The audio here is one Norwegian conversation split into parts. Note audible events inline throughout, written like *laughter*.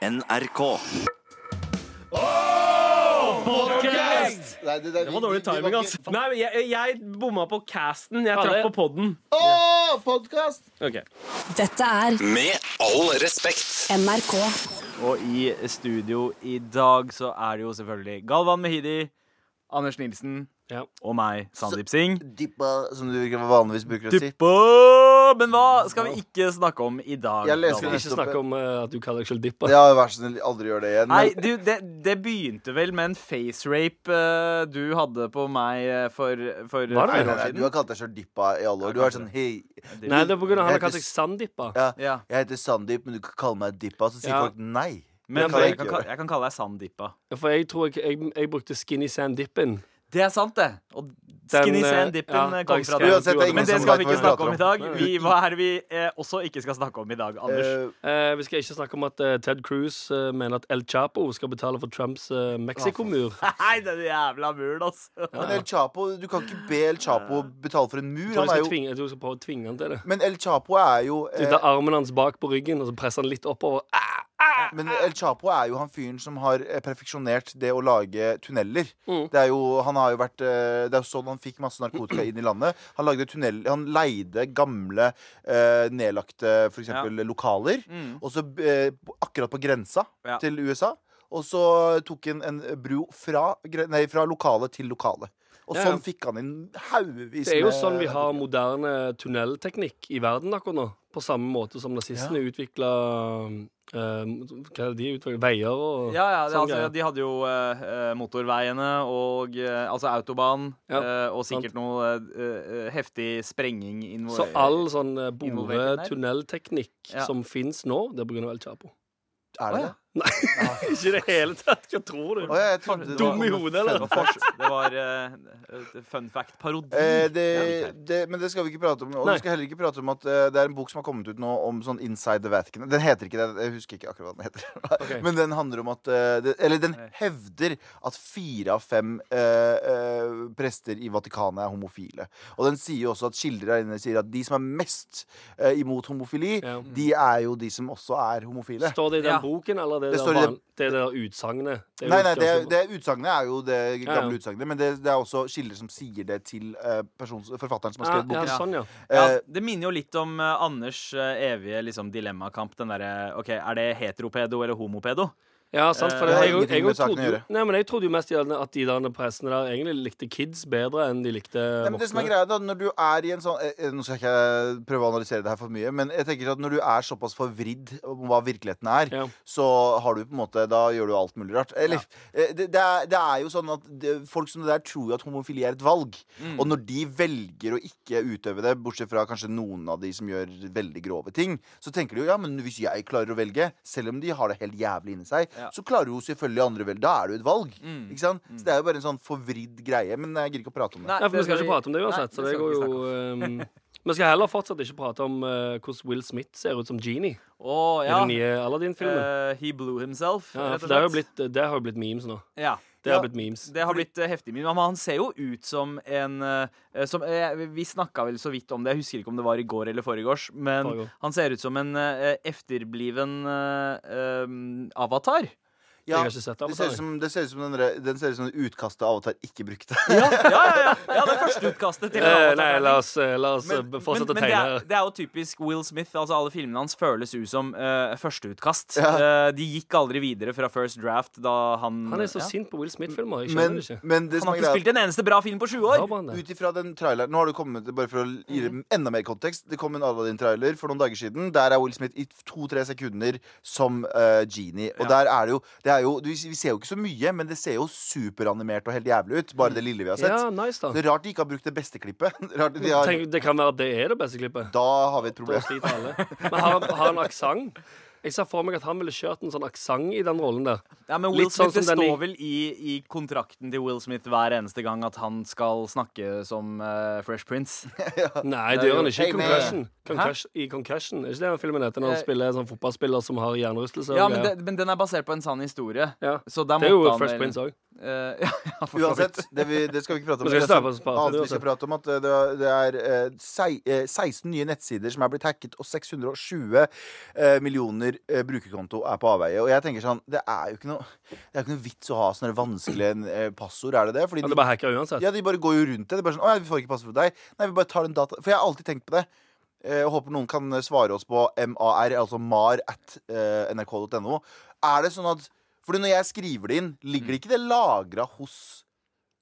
NRK. Nei, det, det, Det var dårlig timing, ass. Nei, jeg, jeg bomma på casten. Jeg traff på podden. Åh, podcast! Ok. Dette er Med all respekt. NRK. Og i studio i dag så er det jo selvfølgelig Galvan Mehidi, Anders Nilsen Ja. og meg, Sandeep Singh. Dippa, som du vanligvis bruker å si. Dippo! Men hva skal vi ikke snakke om i dag? Jeg leser? Ikke snakke om uh, at du kaller deg selv Dippa. Ja, vær så snill, aldri gjør det igjen. Nei, du, det, det begynte vel med en facerape uh, du hadde på meg for, for, Hva er det? nei, du har kalt deg selv Dippa i alle år. Du har sånn hei Nei, det er på grunn av han har kalt deg Sanddippa. ja, Ja. Jeg heter Sandeep, men du kan kalle meg Dippa. Så sier Ja. folk nei. Men Det kan jeg jeg, kan, jeg kan kalle deg Sandippa. Ja, For jeg tror jeg, jeg, jeg brukte Skinny Sand Dippin. Det er sant, det. Og Den, Skinny eh, Sand Dippen ja, eh, kom fra den. Uansett, det Men det skal vi ikke snakke om i dag. Vi, hva er det vi eh, også ikke skal snakke om i dag, Anders? Eh, Eh, vi skal ikke snakke om at eh, Ted Cruz eh, mener at El Chapo skal betale for Trumps uh, Mexico-mur. *laughs* Nei, den jævla muren, altså. men El Chapo, du kan ikke be El Chapo betale for en mur. Jeg tror Han er jo, tvinge, jeg tror jeg skal prøve å tvinge han til det. men El Chapo er jo Du eh, tar armen hans bak på ryggen, og så presser han litt oppover. Ah! Men El Chapo er jo han fyren som har eh, perfeksjonert det å lage tunneler. Mm. Det er jo, han har jo vært eh, Det er jo sånn han fikk masse narkotika inn i landet. Han lagde tunnel Han leide gamle, eh, nedlagte for eksempel lokaler. Mm. Og så eh, akkurat på grensa Ja. til USA. Og så tok han en bro fra, nei, fra lokale til lokale. Og Ja, ja. sånn fikk han inn haugevis med Det er jo med sånn vi har moderne tunnelteknikk i verden akkurat nå. På samme måte som nazistene utvikla Hva er det de utvikla? Veier og Ja, ja, det, sånn altså, greier. de hadde jo eh, motorveiene og uh, altså autobahn, Ja, eh, og sant. sikkert noe eh, eh, heftig sprenging Så all sånn bore-tunnelteknikk Ja. som fins nå, det er pga. El Chapo. Er det Å, det? Ikke i det hele tatt. Hva tror du? Oh, ja, Dum i hodet, eller? Det var, fors- det var eh, eh, fun fact-parodi. Eh, det, det, men det skal vi ikke prate om. Og Nei. vi skal heller ikke prate om at uh, det er en bok som har kommet ut nå om sånn Inside the Vatican. Den heter ikke det. Jeg husker ikke akkurat hva den heter. *laughs* Okay. Men den handler om at uh, det, Eller den hevder at fire av fem prester i Vatikanet er homofile. Og den sier jo også at kilder der inne sier at de som er mest imot homofili, Ja. de er jo de som også er homofile. Står det i den Ja. boken, eller det, Det der står van- det der utsagnet? Det Nei, nei, det, det utsagnet er jo det gamle ja. utsagnet. Men det, det er også kilder som sier det til eh, persons, forfatteren som har skrevet boken. ja, sånn, ja. Ja, Eh, det minner jo litt om eh, Anders evige liksom, dilemmakamp. Den derre OK, er det heteropedo eller homopedo? Ja, sant, for Eh, det, har jeg, ingenting jeg, med jeg, saken å trodde jo, gjøre. nei, men jeg trodde jo mest at de der pressene der egentlig likte kids bedre enn de likte Nei, det som er greia da, når du er i en sånn eh, eh, Nå skal jeg ikke prøve å analysere det her for mye, men jeg tenker at når du er såpass forvridd om hva virkeligheten er, Ja. så har du på en måte Da gjør du alt mulig rart. Eller ja. det, det, er, det er jo sånn at det, folk som det der tror jo at homofili er et valg. Mm. Og når de velger å ikke utøve det, bortsett fra kanskje noen av de som gjør veldig grove ting, så tenker de jo ja, men hvis jeg klarer å velge, selv om de har det helt jævlig inni seg, Ja. så klarer jo selvfølgelig andre vel. Da er det jo et valg. Mm. Ikke sant? Så det er jo bare en sånn forvridd greie. Men jeg gidder ikke å prate om det. Nei, for vi skal ikke prate om det Nei, uansett. så det det går jo um, Vi skal heller fortsatt ikke prate om uh, hvordan Will Smith ser ut som Genie i ja. den nye Aladdin-filmen. Uh, he blew himself, ja, for det har jo blitt, det har jo blitt memes nå. Ja. Det har blitt memes. Det har blitt eh, heftig meme. Men han ser jo ut som en eh, som, eh, Vi snakka vel så vidt om det. Jeg husker ikke om det var i går eller foregårs. Men Foregår. han ser ut som en efterbliven avatar. Sett det ser ut som, det ser ut som den, den ser ut som utkastet Avatar ikke brukte. Ja, ja, ja, ja *laughs* det førsteutkastet til en Eh, avatar. nei, la oss, eh, la oss Men, eh, fortsette men, å men det, tegne. er, det er jo typisk Will Smith. Altså Alle filmene hans føles ut som uh, førsteutkast. Ja. Uh, de gikk aldri videre fra First Draft da han Han er så ja. sint på Will Smith-filmer. Men, men Han har ikke spilt en eneste bra film på sju år! Ut ifra den traileren Nå har det kommet, bare for å gi det enda mer kontekst Det kom en Aladdin-trailer for noen dager siden. Der er Will Smith i to-tre sekunder som uh, genie. Og Ja. der er det jo, det er jo Vi vi ser jo ikke så mye, men det ser jo superanimert og helt jævlig ut. Bare det lille vi har sett. Ja, nice, da. Det er rart de ikke har brukt det beste klippet. *laughs* Rart de har, Tenk, det kan være at det er det beste klippet. da har vi et Da problem. sliter alle. Men har, han- har han aksent? Jeg ser for meg at han ville kjørt en sånn aksent i den rollen der. Ja, men Will Litt sånn Det som i- står vel i, i kontrakten til Will Smith hver eneste gang at han skal snakke som uh, Fresh Prince. *laughs* Nei, det gjør han ikke i Hey. Concussion. Concussion. I Concussion. Er ikke det den filmen heter? Når han Eh, spiller en sånn fotballspiller som har hjernerystelse? Ja, men, det, men den er basert på en sann historie. ja. Så der Det er jo måtte Fresh Prince òg. Uh, *laughs* ja, ja, Uansett, det, vi, det skal vi ikke prate om. Vi skal Det sånn- vi skal prate om at eh, det, det er uh, sei- eh, 16 nye nettsider som er blitt hacket, og 620 eh, millioner eh, brukerkonto er på avveie. Og jeg tenker sånn, det er jo ikke noe, det er jo ikke noe vits å ha sånne vanskelige eh, passord, er det det? Fordi Ja, det er bare hacka uansett. ja, de bare går jo rundt det. Det er bare sånn, å, ja, vi får ikke passord for deg. Nei, vi bare tar den data. For jeg har alltid tenkt på det. Eh, Jeg håper noen kan svare oss på MAR, altså mar at eh, nrk.no. Er det sånn at Fordi når jeg skriver det inn, ligger det ikke det lagra hos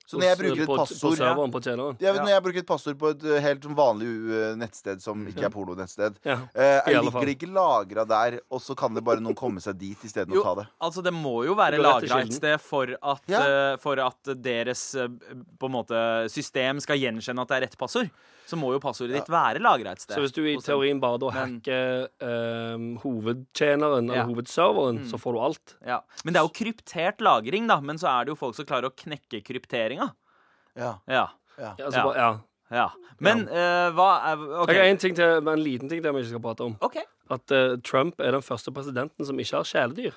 Så når jeg bruker et på, På passord på tjeneren. ja, Ja. Når jeg bruker et passord på et eh, helt vanlig uh, nettsted som ikke er pornonettsted, Ja. eh, ligger det ikke lagra der, og så kan det bare noen komme seg dit isteden å ta det? altså Det må jo være lagra et sted for at, Ja. uh, for at deres eh, på en måte system skal gjenkjenne at det er rett passord. Så må jo passordet ditt være lagra et sted. Så hvis du i teorien bare da hacker eh, hovedtjeneren, Ja. eller hovedserveren, Mm. så får du alt. ja. Men det er jo kryptert lagring, da. Men så er det jo folk som klarer å knekke krypteringa. Ja, Ja. ja. Ja, altså, Ja. Bare, ja. ja. Men eh, hva er OK. Jeg har en, ting til, en liten ting til vi ikke skal prate om. Ok. At eh, Trump er den første presidenten som ikke har kjæledyr.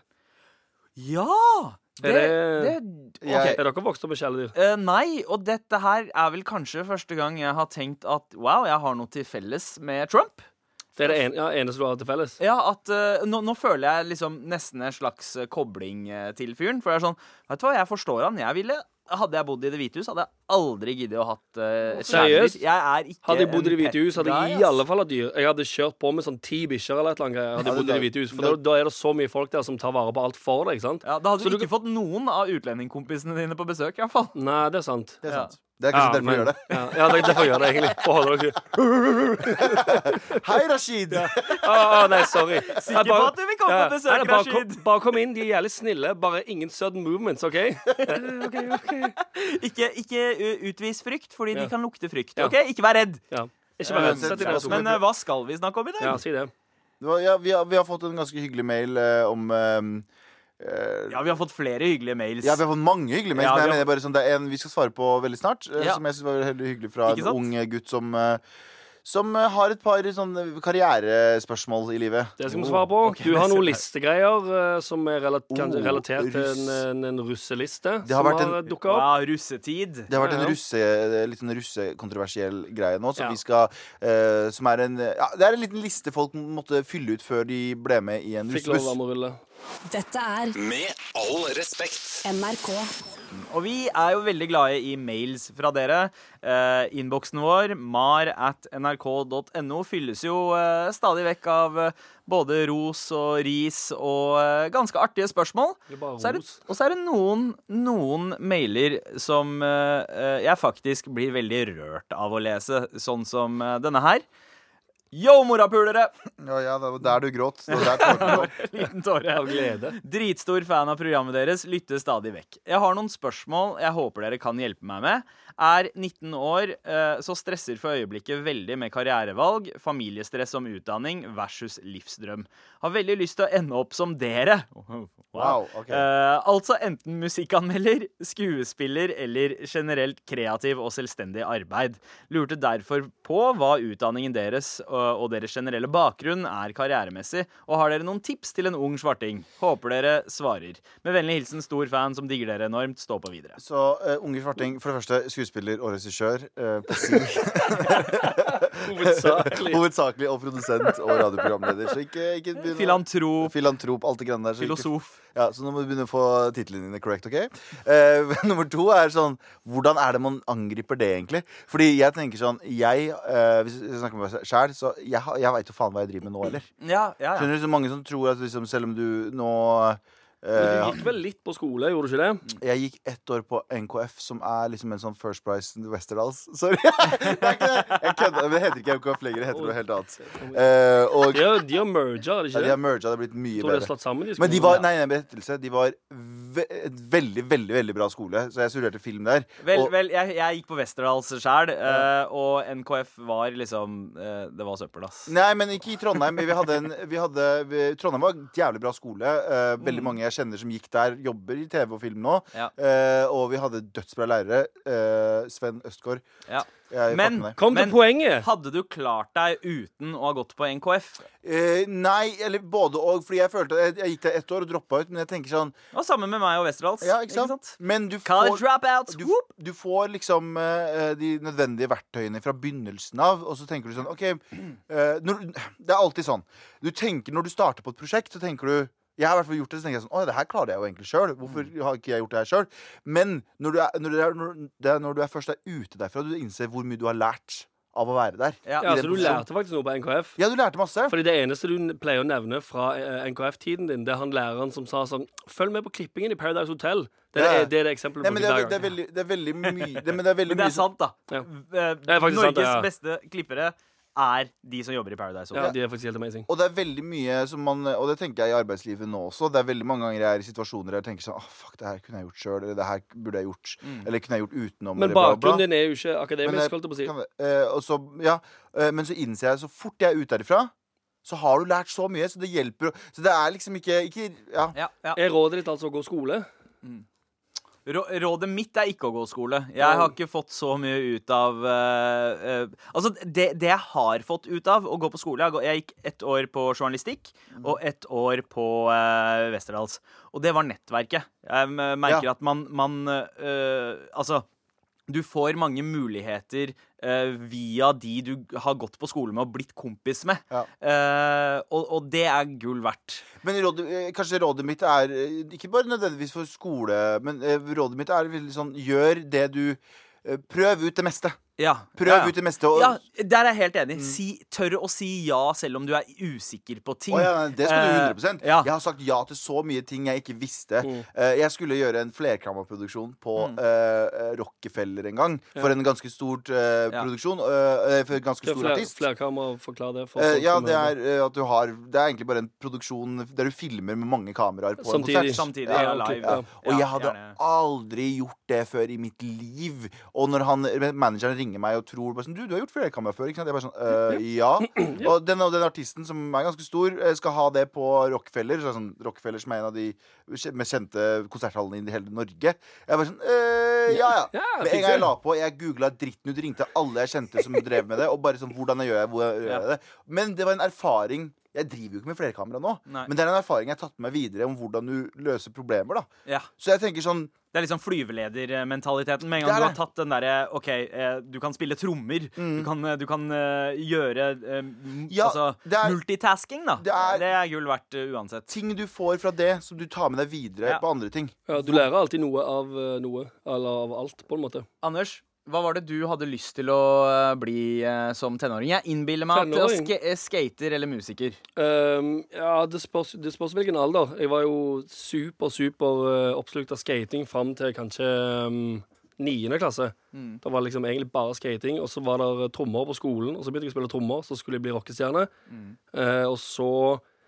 Ja! Det, Er det- det, Jeg- ok. Er dere vokst opp med kjæledyr? Eh, nei, og dette her er vel kanskje første gang jeg har tenkt at wow, jeg har noe til felles med Trump. Det er det en, ja, eneste du har til felles? Ja, at eh, nå, nå føler jeg liksom nesten en slags eh, kobling eh, til fyren. For det er sånn, vet du hva, jeg forstår han. Jeg ville, Hadde jeg bodd i Det hvite hus, hadde jeg aldri giddet å hatt uh, Seriøst? Jeg er ikke Hadde jeg bodd i Det hvite hus, hadde jeg i alle fall hatt dyr. Jeg hadde kjørt på med sånn ti bikkjer eller et eller annet. Hadde Ja, jeg bodd i det- hvite hus For da, da er det så mye folk der som tar vare på alt for deg. ikke sant? Ja, Da hadde Så du du ikke fått noen av utlendingkompisene dine på besøk, i hvert fall. Nei, det er sant. Det er Ja. Det er kanskje Ja, derfor men- vi gjør det. Ja, ja, det er derfor vi gjør det, egentlig. For å holde dere *laughs* Hei, Rashid! Å, oh, nei, sorry. Sikker på at du vil komme på besøk, nei, bare, Rashid? kom, bare kom inn. De er jævlig snille. Bare ingen sudden movements, OK? okay, okay. *laughs* Ikke, ikke uh, utvis frykt, fordi Ja. de kan lukte frykt. Ok? Ikke vær redd. Ja. Ikke vær redd. Og Men hva skal vi snakke om i dag? Ja, si det. Det ja, vi, har, vi har fått en ganske hyggelig mail eh, om eh, eh, Ja, vi har fått flere hyggelige mails. Ja, vi har fått mange hyggelige mails. Ja, men vi jeg har- mener bare sånn, Det er en vi skal svare på veldig snart. eh, Ja. Som jeg synes var veldig hyggelig fra en ung gutt som eh, som eh, har et par sånne karrierespørsmål i livet. Det skal vi svare på. Okay, Du har noen listegreier uh, som er relat Oh, relatert til en, en, en russeliste Det har som vært har en- dukka opp. Ja, russetid. Det har vært en russe, litt sånn russekontroversiell greie nå. Som Ja. vi skal uh, Som er en ja, Det er en liten liste folk måtte fylle ut før de ble med i en Fikk lov å russebuss. være med å rulle. Dette er Med all respekt. NRK. Og vi er jo veldig glade i mails fra dere. Eh, Innboksen vår, mar at nrk.no, fylles jo eh, stadig vekk av eh, både ros og ris og eh, ganske artige spørsmål. Det er bare Så er det, ros. og så er det noen, noen mailer som eh, eh, jeg faktisk blir veldig rørt av å lese, sånn som eh, denne her. Yo, morapulere! *laughs* Ja, ja, det var der du gråt. Det var der tårene *laughs* lå. Liten tåre. Av glede. *laughs* Dritstor fan av programmet deres, lytter stadig vekk. Jeg har noen spørsmål jeg håper dere kan hjelpe meg med. Er 19 år, eh, så stresser for øyeblikket veldig med karrierevalg, familiestress om utdanning versus livsdrøm. Har veldig lyst til å ende opp som dere. Wow, ok. Eh, altså enten musikkanmelder, skuespiller eller generelt kreativ og selvstendig arbeid. Lurte derfor på hva utdanningen deres og, og deres generelle bakgrunn er karrieremessig, og har dere noen tips til en ung svarting? Håper dere svarer. Med vennlig hilsen stor fan som digger dere enormt. Stå på videre. Så uh, Unge Svarting, for det første skuespiller og regissør uh, på si. *laughs* Hovedsakelig. Hovedsakelig og produsent og radioprogramleder. Så ikke, ikke begynne Filantrop, Filantrop, alt det greiene der. så ikke- filosof. Ja, så nå må du begynne å få titlene dine correct, OK? Uh, *laughs* nummer to er sånn Hvordan er det man angriper det, egentlig? Fordi jeg tenker sånn Jeg, uh, hvis jeg snakker med meg sjæl, så jeg, jeg veit jo faen hva jeg driver med nå, eller? Ja, ja, ja. Skjønner du, så mange som tror at liksom, selv om du nå Men eh, Du gikk vel litt på skole, gjorde du ikke det? Jeg gikk ett år på NKF, som er liksom en sånn First Price Westerdals. *laughs* Sorry. det er ikke det. Jeg kødder. Det heter ikke NKF lenger. Det heter noe helt annet. Eh, og De har, de har merga, er det ja, ikke de har merga. Det har blitt mye de bedre. sammen de Men de var, nei, nei, berettelse, de var ve veldig, veldig veldig bra skole. Så jeg studerte film der. Vel, og, vel jeg, jeg gikk på Westerdals sjæl, og NKF var liksom eh, Det var søppel, ass. Nei, men ikke i Trondheim. Vi hadde en, vi hadde, vi, Trondheim var en jævlig bra skole. Eh, veldig mange jeg kjenner som gikk der, jobber i TV og film nå. Ja. Eh, og vi hadde dødsbra lærere. Eh, Sven Østgaard. Ja. Men-. Kom til Men- poenget! Hadde du klart deg uten å ha gått på NKF? Eh, nei, eller både og. Fordi jeg følte jeg, jeg gikk der ett år og droppa ut. Men jeg tenker sånn Og sammen med meg og Westerdals. Ja, ikke sant? Men du får, du, du får liksom uh, de nødvendige verktøyene fra begynnelsen av, og så tenker du sånn OK uh, når, Det er alltid sånn. Du tenker Når du starter på et prosjekt, så tenker du jeg har i hvert fall gjort det, så tenker jeg sånn Å, det her klarer jeg jo egentlig sjøl. Hvorfor Mm. har ikke jeg gjort det her sjøl? Men når du, er, når, du er, når, det er når du er først er ute derfra, du innser hvor mye du har lært av å være der. Ja. Ja, så du lærte faktisk noe på NKF? Ja, du lærte masse. Fordi det eneste du pleier å nevne fra eh, NKF-tiden din, det er han læreren som sa sånn Følg med på klippingen i Paradise Hotel. Det er, det, det, er det eksempelet du men det, bruker er, det, er hver gang. veldig, det er veldig mye det, Men det er veldig Men det er sant, da. Ja. Eh, Det er faktisk sant, Norges ja. beste klippere er de som jobber i Paradise Ja, de er faktisk helt amazing. Og det er veldig mye som man Og det tenker jeg i arbeidslivet nå også. Det er veldig mange ganger jeg er i situasjoner der jeg tenker sånn Åh, fuck, det her kunne jeg gjort sjøl. Eller det her burde jeg gjort. Eller kunne jeg gjort utenom. Men bakgrunnen din er jo ikke akademisk, holdt jeg på å si. kan- uh, og så, ja, uh, men så innser jeg så fort jeg er ute derifra, så har du lært så mye. Så det hjelper. Så det er liksom ikke, ikke Ja. Ja, ja. Er rådet ditt altså å gå skole? Rå- Rådet mitt er ikke å gå skole. Jeg har ikke fått så mye ut av uh, uh, Altså, det, det jeg har fått ut av å gå på skole Jeg, jeg gikk ett år på journalistikk og ett år på uh, Westerdals. Og det var nettverket. Jeg merker Ja. at man, man Altså, du får mange muligheter uh, via de du har gått på skole med og blitt kompis med. Ja. Uh, og, og det er gull verdt. Men rådet, eh, kanskje rådet mitt er ikke bare nødvendigvis for skole, men rådet mitt er sånn Gjør det du Prøv ut det meste. Ja. Prøv ja, ja. ut det meste. Og, Ja, der er jeg helt enig. Si, tør å si ja selv om du er usikker på ting. Oh, ja, det skal du Eh, 100 ja. Jeg har sagt ja til så mye ting jeg ikke visste. Mm. Uh, jeg skulle gjøre en flerkammerproduksjon på Mm. uh, Rockefeller en gang. For en ganske stort eh, produksjon. eh, for en ganske stor artist. flerkammer forklar det? For Eh, ja, det er eh, at du har Det er egentlig bare en produksjon der du filmer med mange kameraer på Samtidig. en konsert. Samtidig. Ja, Ja, live. ja. Og jeg hadde gjerne. aldri gjort det før i mitt liv. Og når han, manageren ringer meg og tror sånn, Du, du har gjort flerkamera før, ikke sant? Jeg bare sånn «Øh, Ja. *clears throat* Og den, den artisten som er ganske stor, eh, skal ha det på Rockefeller. Så sånn, Rockefeller som er en av de mest kjente konserthallene i hele Norge. Jeg bare sånn «Øh, Ja, ja. Med en gang jeg la på, jeg googla dritten ut, ringte alle jeg kjente som drev med det, og bare sånn Hvordan gjør jeg, hvordan gjør jeg det? Men det var en erfaring. Jeg driver jo ikke med flerkamera nå, Nei. men det er en erfaring jeg har tatt med meg videre om hvordan du løser problemer. da Ja. Så jeg tenker sånn Det er liksom flyveledermentaliteten. Med en gang du har tatt den derre OK, eh, du kan spille trommer. Du kan, eh, du kan eh, gjøre eh, Ja, altså, er- multitasking, da. det er- det er gull verdt uh, uansett. ting du får fra det, som du tar med deg videre Ja. på andre ting. Ja, du lærer alltid noe av noe, eller av alt, på en måte. Anders, hva var det du hadde lyst til å eh, bli eh, som tenåring? Jeg innbiller meg at sk eh, skater eller musiker. Um, ja, det spørs, det spørs hvilken alder. Jeg var jo super, super uh, oppslukt av skating fram til kanskje um, niende klasse. Mm. Da var det liksom egentlig bare skating, og så var det trommer på skolen. Og så begynte jeg å spille trommer, så skulle jeg bli rockestjerne. Mm. Uh, og så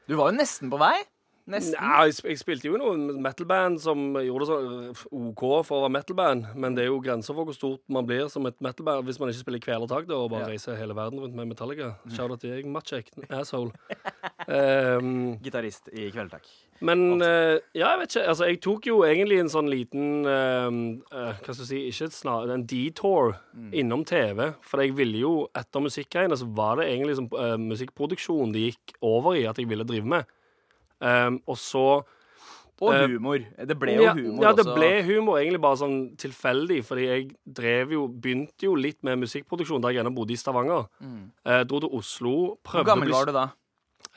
Du var jo nesten på vei. Nesten. Nei, jeg, sp- jeg spilte jo noen metalband som gjorde det sånn OK for å være metalband, men det er jo grenser for hvor stort man blir som et metalband hvis man ikke spiller kvelertak da, og bare Ja. reiser hele verden rundt med Metallica. Shout-out til deg, Matsjek, *laughs* asshole. Um, Gitarist i Kvelertak. men uh, ja, jeg vet ikke. Altså, jeg tok jo egentlig en sånn liten uh, uh, Hva skal du si Ikke et snar, en detour innom TV. For jeg ville jo, etter musikkgreiene, så var det egentlig som eh, musikkproduksjon det gikk over i at jeg ville drive med. Um, og så Og Eh, humor. Det ble jo ja, humor ja, det også. ble humor egentlig bare sånn tilfeldig, fordi jeg drev jo Begynte jo litt med musikkproduksjon da jeg ennå bodde i Stavanger. Eh, dro til Oslo. Prøvde Hvor gammel var du da?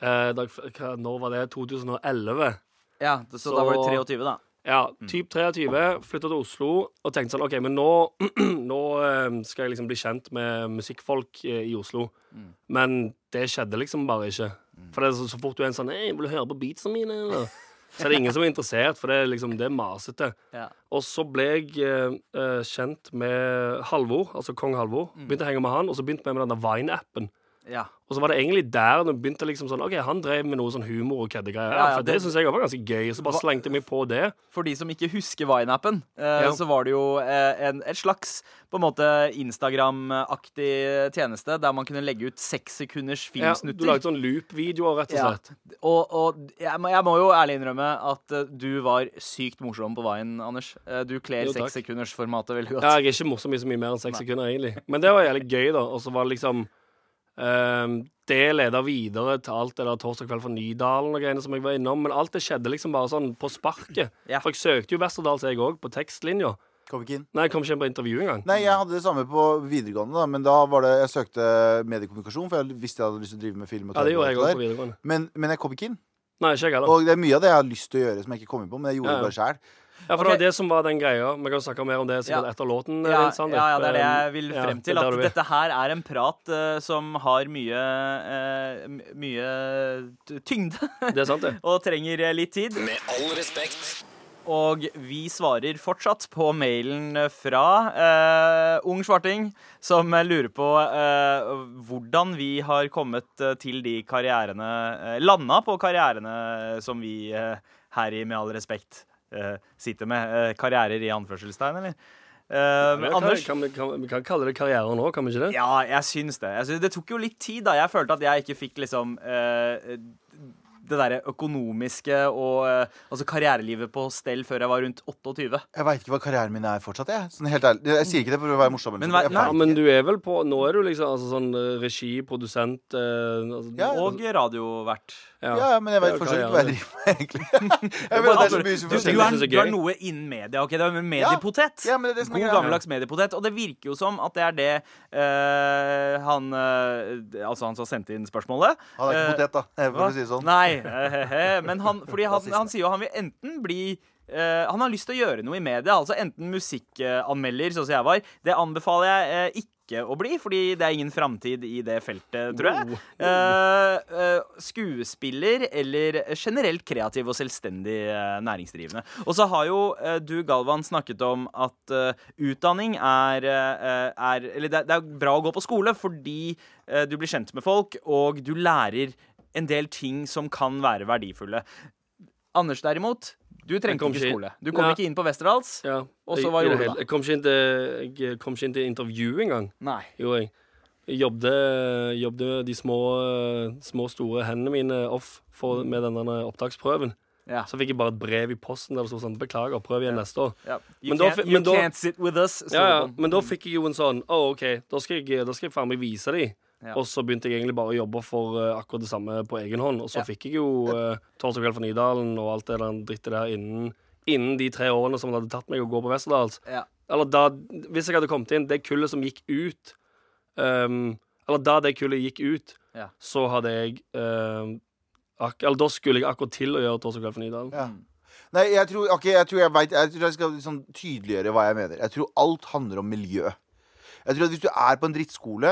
Eh, da, hva, når var det? 2011? Ja, så, Så- da var du 23, da. Ja, Mm. typ 23. Flytta til Oslo og tenkte sånn OK, men nå, *clears throat* nå eh, skal jeg liksom bli kjent med musikkfolk eh, i Oslo. Mm. Men det skjedde liksom bare ikke. For det er så, så fort du er en sånn Hei, vil du høre på beatsene mine, eller? Så er det ingen som er interessert, for det er liksom Det masete. Ja. Og så ble jeg eh, eh, kjent med Halvor, altså kong Halvor. Mm. Begynte å henge med han, og så begynte vi med denne Vine-appen. Ja. Og så var det egentlig der det begynte liksom sånn OK, han drev med noe sånn humor og køddegreier. Ja, ja, for det, det- syns jeg var ganske gøy. Så bare slengte meg på det. For de som ikke husker Vine-appen, eh, Ja. så var det jo eh, en, et slags på en måte Instagram-aktig tjeneste der man kunne legge ut seks sekunders Ja, du lagde sånn loop-videoer, rett og slett. Og, og jeg, må, jeg må jo ærlig innrømme at uh, du var sykt morsom på Vine, Anders. Uh, du kler sekssekundersformatet veldig godt. Ja, jeg er ikke morsom i så mye mer enn seks sekunder, egentlig. Men det var jævlig gøy, da. Og så var det liksom det leda videre til alt det der torsdag kveld fra Nydalen og greiene som jeg var innom. Men alt det skjedde liksom bare sånn på sparket. Ja. For jeg søkte jo Westerdals, jeg òg, på tekstlinja. Kom ikke inn. Nei, jeg kom ikke inn på intervju engang. Nei, jeg hadde det samme på videregående, da, men da var det Jeg søkte mediekommunikasjon, for jeg visste jeg hadde lyst til å drive med film. Og Ja, det gjorde jeg også på videregående. Men, men jeg kom ikke inn. Nei, ikke jeg heller. Og det er mye av det jeg har lyst til å gjøre som jeg ikke kom inn på, men jeg gjorde Ja, ja. det bare sjæl. Ja, for okay. det var det som var den greia. Vi kan snakke mer om det sikkert Ja. etter låten. Ja, eh, ja, ja, det er det jeg vil frem til. At dette her er en prat uh, som har mye, uh, mye tyngde Det er sant, det. *laughs* og trenger litt tid. Med all respekt. Og vi svarer fortsatt på mailen fra uh, Ung Svarting, som lurer på uh, hvordan vi har kommet til de karrierene uh, Landa på karrierene som vi her i Med all respekt sitter med. Eh, karrierer i anførselstegn, eller? Uh, kan, Anders? kan, vi- kan, vi kan kalle det karriere nå, kan vi ikke det? Ja, jeg syns det. Jeg syns, det tok jo litt tid, da. Jeg følte at jeg ikke fikk liksom eh, det derre økonomiske og eh, altså karrierelivet på stell før jeg var rundt 28. Jeg veit ikke hva karrieren min er fortsatt. Jeg, sånn helt ærlig. jeg sier ikke det for å være morsom. Men nei, men du er vel på Nå er du liksom altså, sånn eh, regi, produsent eh, altså, Ja, Og radiovert. ja. ja, men jeg vet fortsatt ikke hva jeg driver med, egentlig. *laughs* jeg føler det er så mye som du, du, er, du er noe innen media. ok? det er mediepotet. Ja, men det er det er God gammeldags mediepotet. Og det virker jo som at det er det uh, han uh, Altså han som sendte inn spørsmålet. Han er ikke potet, da, for å si det sånn. Nei, men han, fordi han, han sier jo han vil enten bli Uh, Han har lyst til å gjøre noe i media, altså enten musikkanmelder, sånn som jeg var. Det anbefaler jeg uh, ikke å bli, fordi det er ingen framtid i det feltet, tror jeg. Uh, skuespiller eller generelt kreativ og selvstendig næringsdrivende. Og så har jo du, Galvan, snakket om at utdanning er, er Eller det, er- det er bra å gå på skole fordi du blir kjent med folk, og du lærer en del ting som kan være verdifulle. Anders derimot, du trengte ikke skole. Du kom Ja. ikke inn på Westerdals. Ja. Og så hva gjorde du da? Jeg kom ikke inn til, jeg kom ikke inn til intervju engang. Nei. Jo, jeg. Jeg jobbet, jobbet de små, små, store hendene mine off for, med denne opptaksprøven. Ja. Så fikk jeg bare et brev i posten der det sto sånn 'Beklager, prøv igjen neste år'. Ja. You, Men da can't, fi- you da- can't sit with us. Ja, ja. Men da fikk jeg jo en sånn Å, OK, da skal jeg, da skal jeg faen meg vise de. Ja. Og så begynte jeg egentlig bare å jobbe for uh, akkurat det samme på egen hånd. Og så Ja. fikk jeg jo uh, Torsdag kveld for Nydalen og alt det der drittet der innen, innen de tre årene som det hadde tatt meg å gå på Westerdals. Ja. Eller da Hvis jeg hadde kommet inn, det kullet som gikk ut um, Eller da det kullet gikk ut, Ja. så hadde jeg ehm, ak Eller da skulle jeg akkurat til å gjøre Torsdag kveld for Nydalen. Ja. Nei, jeg tror, okay, jeg, tror jeg, vet, jeg tror jeg skal liksom tydeliggjøre hva jeg mener. Jeg tror alt handler om miljø. Jeg tror at Hvis du er på en drittskole,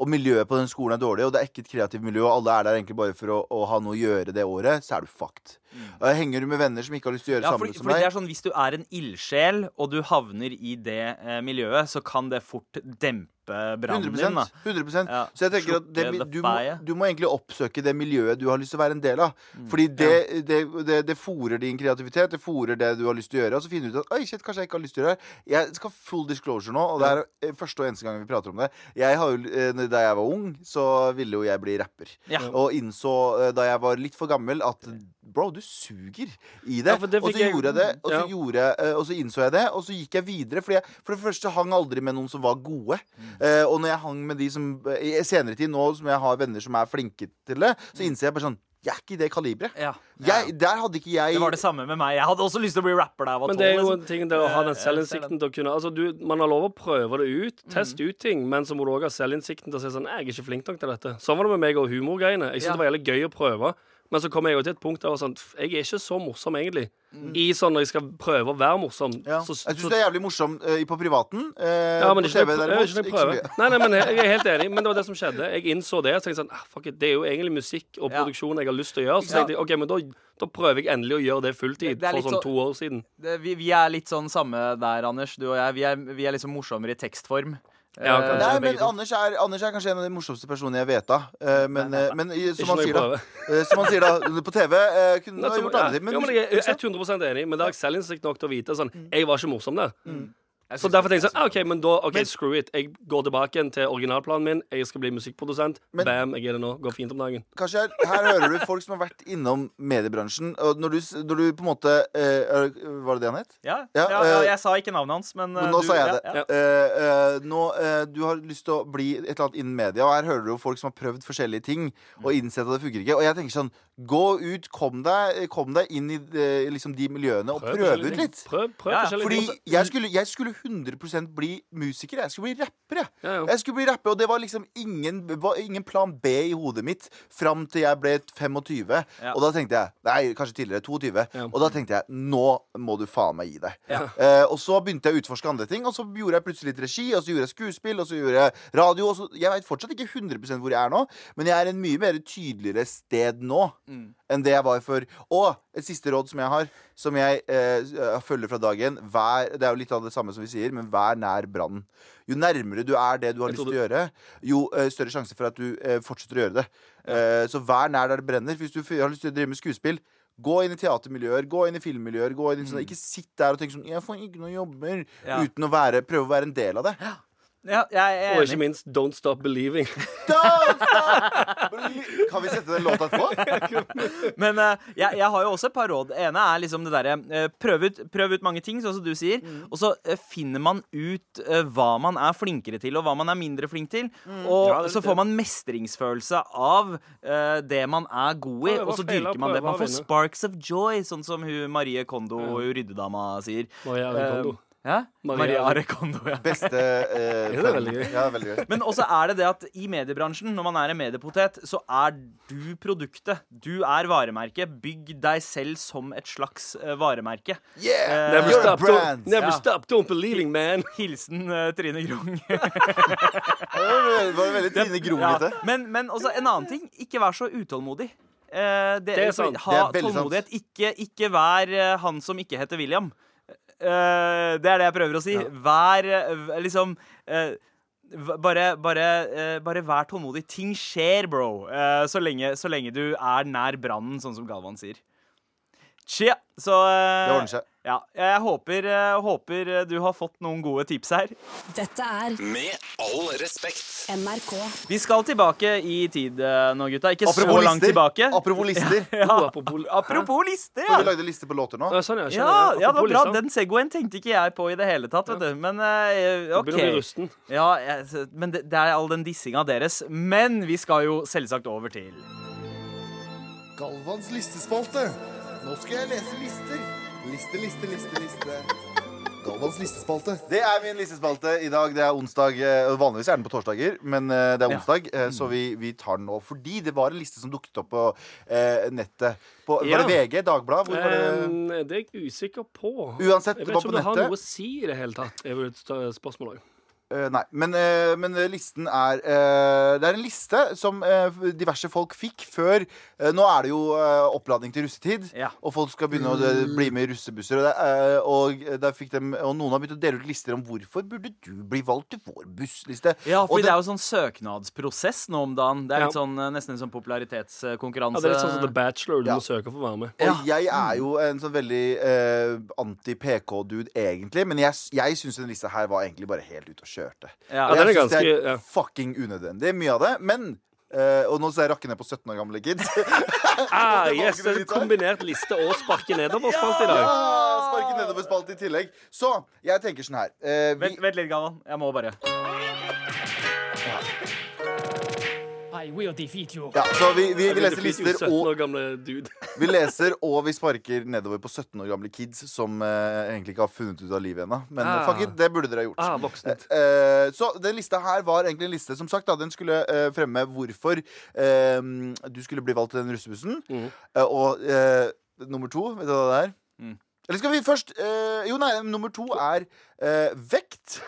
og miljøet på den skolen er dårlig, og det er ikke et kreativt miljø, og alle er der egentlig bare for å, å ha noe å gjøre det året, så er du fucked. Mm. Henger du med venner som ikke har lyst til å gjøre Ja, samme som fordi det er sånn, Hvis du er en ildsjel, og du havner i det eh, miljøet, så kan det fort dempe brannen din. da 100 Ja, Så jeg tenker at det, du, må, du må egentlig oppsøke det miljøet du har lyst til å være en del av. Mm. Fordi det, det, det, det fòrer din kreativitet, det fòrer det du har lyst til å gjøre. Og så finner du ut at Oi, shit, kanskje jeg ikke har lyst til å gjøre det. Jeg skal full disclosure nå, og det er eh, første og eneste gang vi prater om det. Jeg har jo, eh, Da jeg var ung, så ville jo jeg bli rapper. Ja. Og innså eh, da jeg var litt for gammel, at Bro, du suger i det. Ja, og så jeg- gjorde jeg det, og så, Ja. gjorde, og så innså jeg det, og så gikk jeg videre. Fordi jeg for det første hang aldri med noen som var gode. Mm. Eh, og når jeg hang med de som I senere tid, nå som jeg har venner som er flinke til det, så innser jeg bare sånn Jeg er ikke i det kaliberet. Ja. Jeg, der hadde ikke jeg Det var det samme med meg. Jeg hadde også lyst til å bli rapper da jeg var Men det er jo liksom. en ting det å ha Eh, den jeg selvinnsikten til å kunne Altså, du, Man har lov å prøve det ut, Mm. teste ut ting, men så må du òg ha selvinnsikten til å si sånn Jeg er ikke flink nok til dette. Sånn var det med meg og humorgreiene. Jeg syntes Ja. det var jævlig gøy å prøve. Men så kom jeg jo til et punkt der sånn Jeg er ikke så morsom, egentlig. Mm. I sånn når jeg skal prøve å være morsom. ja. Så, Jeg syns du er jævlig morsom uh, på privaten. Uh, ja, men på TV derimot, ikke ikke, ikke så mye. Nei, nei, men *laughs* jeg, jeg er helt enig, men det var det som skjedde. Jeg innså det. Så tenkte jeg sånn, ah, fuck it, Det er jo egentlig musikk og produksjon jeg har lyst til å gjøre. Så tenkte jeg ok, men da, da prøver jeg endelig å gjøre det fulltid. Det det For sånn så- to år siden. Det- vi, vi er litt sånn samme der, Anders. Du og jeg. Vi er, vi er liksom morsommere i tekstform. Ja, Eh, kanskje. Nei, men. Anders er, Anders er kanskje en av de morsomste personene jeg vet av. Eh, men, eh, men *laughs* som han sier da Som han sier da På TV kunne du ha gjort andre ting. ja, Men, men jeg er 100 enig, men det har jeg selvinnsikt nok til å vite sånn Jeg var ikke morsom der. Så derfor tenker jeg sånn, ah, OK, men da, ok, screw it. Jeg går tilbake igjen til originalplanen min. Jeg skal bli musikkprodusent. Men- Bam, jeg er det nå. Går fint om dagen. Kanskje her, her hører du folk som har vært innom mediebransjen. Og når du, når du på en måte eh, er- Var det det han het? Ja, Ja, ja, eh, jeg sa ikke navnet hans, men, eh, Men nå du- sa jeg det. ja. Ja. Eh, eh, nå, eh, du har lyst til å bli et eller annet innen media, og her hører du jo folk som har prøvd forskjellige ting og innsett at det funker ikke. Og jeg tenker sånn, gå ut, kom deg, kom deg inn i eh, liksom de miljøene og prøv ut litt. Prøv, prøv Ja, forskjellige Fordi jeg skulle, jeg skulle 100% bli musiker. Jeg skulle bli rapper. Jeg. Ja, jeg skulle bli rapper, Og det var liksom ingen, var ingen plan B i hodet mitt fram til jeg ble 25. Ja. Og da tenkte jeg Nei, kanskje tidligere. 22. Ja. Og da tenkte jeg nå må du faen meg gi deg. Eh, og så begynte jeg å utforske andre ting, og så gjorde jeg plutselig litt regi, og så gjorde jeg skuespill, og så gjorde jeg radio. Og så, jeg veit fortsatt ikke 100% hvor jeg er nå, men jeg er en mye mer tydeligere sted nå Mm. enn det jeg var før. Og et siste råd som jeg har, som jeg eh, følger fra dagen vær, Det er jo litt av det samme som vi sier, men vær nær brannen. Jo nærmere du er det du har lyst til å gjøre, jo eh, større sjanse for at du eh, fortsetter å gjøre det. Eh, så vær nær der det brenner. Hvis du har lyst til å drive med skuespill, gå inn i teatermiljøer, gå inn i filmmiljøer. Gå inn i sånne, Ikke sitt der og tenk sånn 'Jeg får ikke noen jobber', Ja. uten å være, prøve å være en del av det. Ja, jeg Og er ikke minst Don't Stop Believing. *laughs* Don't stop! Kan vi sette den låta etterpå? *laughs* Men uh, jeg, jeg har jo også et par råd. Det ene er liksom det derre uh, prøv, ut, prøv ut mange ting, sånn som du sier. Mm. Og så uh, finner man ut hva man er flinkere til, og hva man er mindre flink til. Mm. Og Ja, så får man mestringsfølelse av det man er god i, ja, og så og dyrker man det. Man får sparks of joy, sånn som hun Marie Kondo, hun ryddedama, sier. Maria Recondo. Ja? Maria- Maria Arekondo, ja. Beste eh, *laughs* Ja, det er veldig gøy. Ja, veldig gøy. Men også er det det at i mediebransjen, når man er en mediepotet, så er du produktet. Du er varemerket. Bygg deg selv som et slags uh, varemerke. Yeah! Eh, Never, stop, don't, never stop, don't believing, man. Hilsen uh, Trine Grung. *laughs* Det var veldig Trine Ja, Grung-ete. men, men også en annen ting. Ikke vær så utålmodig. Eh, det, Det er sant. Ha Det er tålmodighet. Ikke, ikke vær han som ikke heter William. Eh, det er det jeg prøver å si. Vær eh, liksom uh, bare, bare, uh, bare vær tålmodig. Ting skjer, bro. Så, lenge, så lenge du er nær brannen, sånn som Galvan sier. Tja, så Det ordner seg. Ja, jeg håper, eh, håper du har fått noen gode tips her. Dette er Med all respekt. NRK. Vi skal tilbake i tid eh, nå, gutta. Ikke Apropos så langt tilbake. Apropos lister. *laughs* Ja. Oh, apropos, Apropos lister, For vi lagde liste på låter nå. Ja, sånn, ja. Ja, ja, det var bra. Den Segwayen tenkte ikke jeg på i det hele tatt. vet du Men eh, OK. Ja, men det, det er all den dissinga deres. Men vi skal jo selvsagt over til Galvans listespalte. Nå skal jeg lese lister. Liste, liste, liste, liste. Galvans listespalte. Det er min listespalte i dag. Det er onsdag. eh, Vanligvis er den på torsdager, men eh, det er Ja. onsdag, eh, så vi, vi tar den nå. Fordi det var en liste som dukket opp på eh, nettet. På, Ja. Var det VG? Dagbladet? Hvor var det? Det er jeg usikker på. Uansett, Jeg vet ikke om det har noe å si i det hele tatt. Er vel et spørsmål også. Eh, nei, men, eh, men listen er eh, Det er en liste som diverse folk fikk før Nå er det jo oppladning til russetid, Ja. og folk skal begynne å bli med i russebusser. Og, det, og, der fikk dem, og noen har begynt å dele ut lister om hvorfor burde du bli valgt til vår bussliste. Ja, for det det- er jo sånn søknadsprosess nå om dagen. Det er litt Ja. sånn, nesten en sånn popularitetskonkurranse. Ja, det er litt sånn som The Bachelor. Du Ja. må søke for å være med. Og jeg er jo en sånn veldig eh, anti-PK-dude, egentlig. Men jeg, jeg syns den lista her var egentlig bare helt ute og kjørte. Ja. Og er jeg syns det er ja. fucking unødvendig, mye av det. Men Uh, Og nå ser jeg rakke ned på 17 år gamle kids. *laughs* Ah, yes, det det er en *laughs* kombinert liste og sparke nedover-spalt i dag. Ja, Sparke nedover spalt i tillegg. Så jeg tenker sånn her. uh, vi, Vent, vent litt, Galvan. Jeg må bare I will defeat you. ja, så vi, vi, vi leser lister og. *laughs* Vi leser og vi sparker nedover på 17 år gamle kids som eh, egentlig ikke har funnet ut av livet ennå. Men Ah. fuck it, det burde dere ha gjort. Ah, voksent. Eh, så den lista her var egentlig en liste som sagt da, Den skulle eh, fremme hvorfor eh, du skulle bli valgt til den russebussen. Mm. Eh, og eh, nummer to, vet du hva det er? Mm. Eller skal vi først eh, Jo, nei, nummer to er eh, vekt.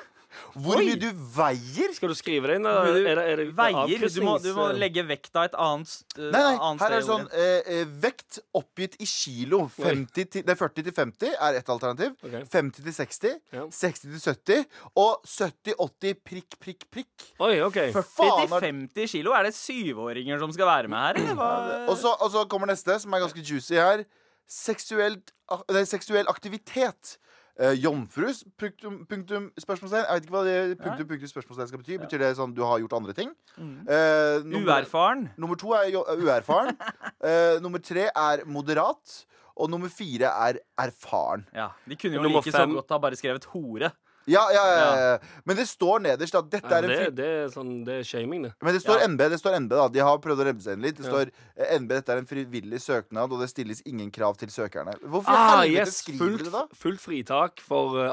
Hvor Oi. mye du veier. Skal du skrive det inn? Er det, er det Veier. Du må, du må legge vekta et annet, st- Nei, nei, annet her er det sånn eh, eh, Vekt oppgitt i kilo. 50 til, nei, 40 til 50 er ett alternativ. Okay. 50 til 60. Ja. 60 til 70. Og 70-80 prikk, prikk, prikk. Oi, OK. 40 faen til er- 50 kilo? Er det syvåringer som skal være med her? *clears throat* Og så, og så kommer neste, som er ganske juicy her. Seksuelt, nei, seksuell aktivitet. Eh, jomfrus? Punktum, punktum spørsmålstegn. Jeg vet ikke hva det punktum, punktum spørsmålstegn skal bety. Betyr det sånn du har gjort andre ting? Eh, nummer, Uerfaren. nummer to er jo, uerfaren. *laughs* Eh, nummer tre er moderat. Og nummer fire er erfaren. Ja, De kunne jo Nummer like fem. så godt ha bare skrevet hore. Ja, ja, ja. Men det står nederst at dette er en det, det er sånn Det er shaming, det. Men det står. NB, det står NB da De har prøvd å remse inn litt. Det står eh, NB, dette er en frivillig søknad, og det stilles ingen krav til søkerne. Hvorfor Ah, yes, skriver fullt, du det da? fullt fritak for eh,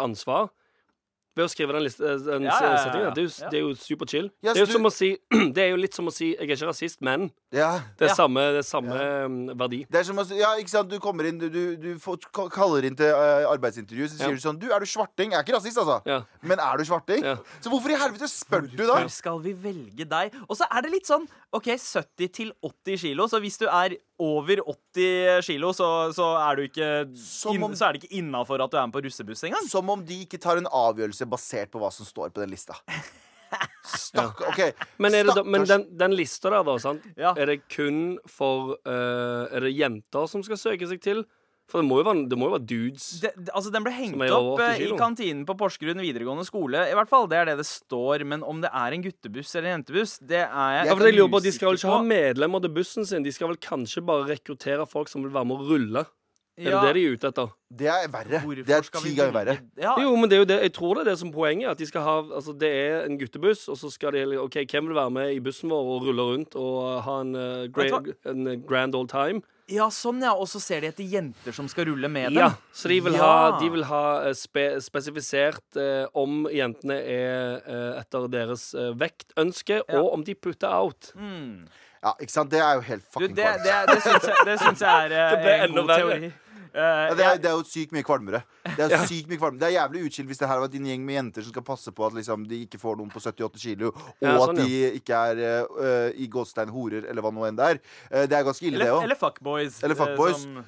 Ved å skrive den, liste, eh, den Ja, ja, ja, ja. settingen. Det er jo, Ja. det er jo super chill. Ja, det, er jo som å si, *clears throat* det er jo litt som å si Jeg er ikke rasist, men Ja. det er Ja. samme, det er samme mm, verdi. Det er som å si, ja, ikke sant, du kommer inn, du, du, du får, kaller inn til eh, arbeidsintervju, så sier Ja. du sånn Du, er du svarting? Jeg er ikke rasist, altså. Ja. Men er du svarting? Ja. Så hvorfor i helvete spør du da? Hvor skal vi velge deg? Og så er det litt sånn OK, 70 til 80 kilo. Så hvis du er over 80 kilo, så, så er du ikke Så er det ikke innafor at du er med på russebuss engang. Som om de ikke tar en avgjørelse basert på hva som står på den lista. Stakk, *laughs* ok Men, er det, da- men den, den lista der, da, sant? Ja. er det kun for uh, Er det jenter som skal søke seg til? For det må jo være, det må jo være dudes. Det, altså Den ble hengt opp 80 eh, i kantinen på Porsgrunn videregående skole. I hvert fall, Det er det det står. Men om det er en guttebuss eller en jentebuss, det er jeg Ja, for jeg lurer på, De skal vel ikke ha medlemmer til bussen sin. De skal vel kanskje bare rekruttere folk som vil være med å rulle. Er Ja, det det de er ute etter? Det er verre. hvorfor Det er ti ganger verre. Ja, Jo, men det er jo det, jeg tror det er det som poenget. At de skal ha, altså Det er en guttebuss, og så skal de OK, hvem vil være med i bussen vår og rulle rundt og ha en, uh, Vet great, en eh, grand old time? Ja, sånn, ja. Og så ser de etter jenter som skal rulle med Ja, dem. så de vil Ja. ha, de vil ha eh, spe, spesifisert eh, om jentene er eh, etter deres eh, vektønske, Ja. og om de putter out. Mm. Ja, ikke sant? Det er jo helt Du, fucking det, det, det, syns jeg, jeg er *laughs* eh, en god teori. Ja, det, er, det er jo sykt mye kvalmere. Det er sykt mye kvalmere Det er jævlig utskilt hvis det her var din gjeng med jenter som skal passe på at liksom, de ikke får noen på 78 kilo, og Ja, sånn, at de ikke er uh, i gåstein horer, eller hva nå enn det er. Uh, det er ganske ille, det eller, òg. eller fuckboys. Eller fuckboys. som-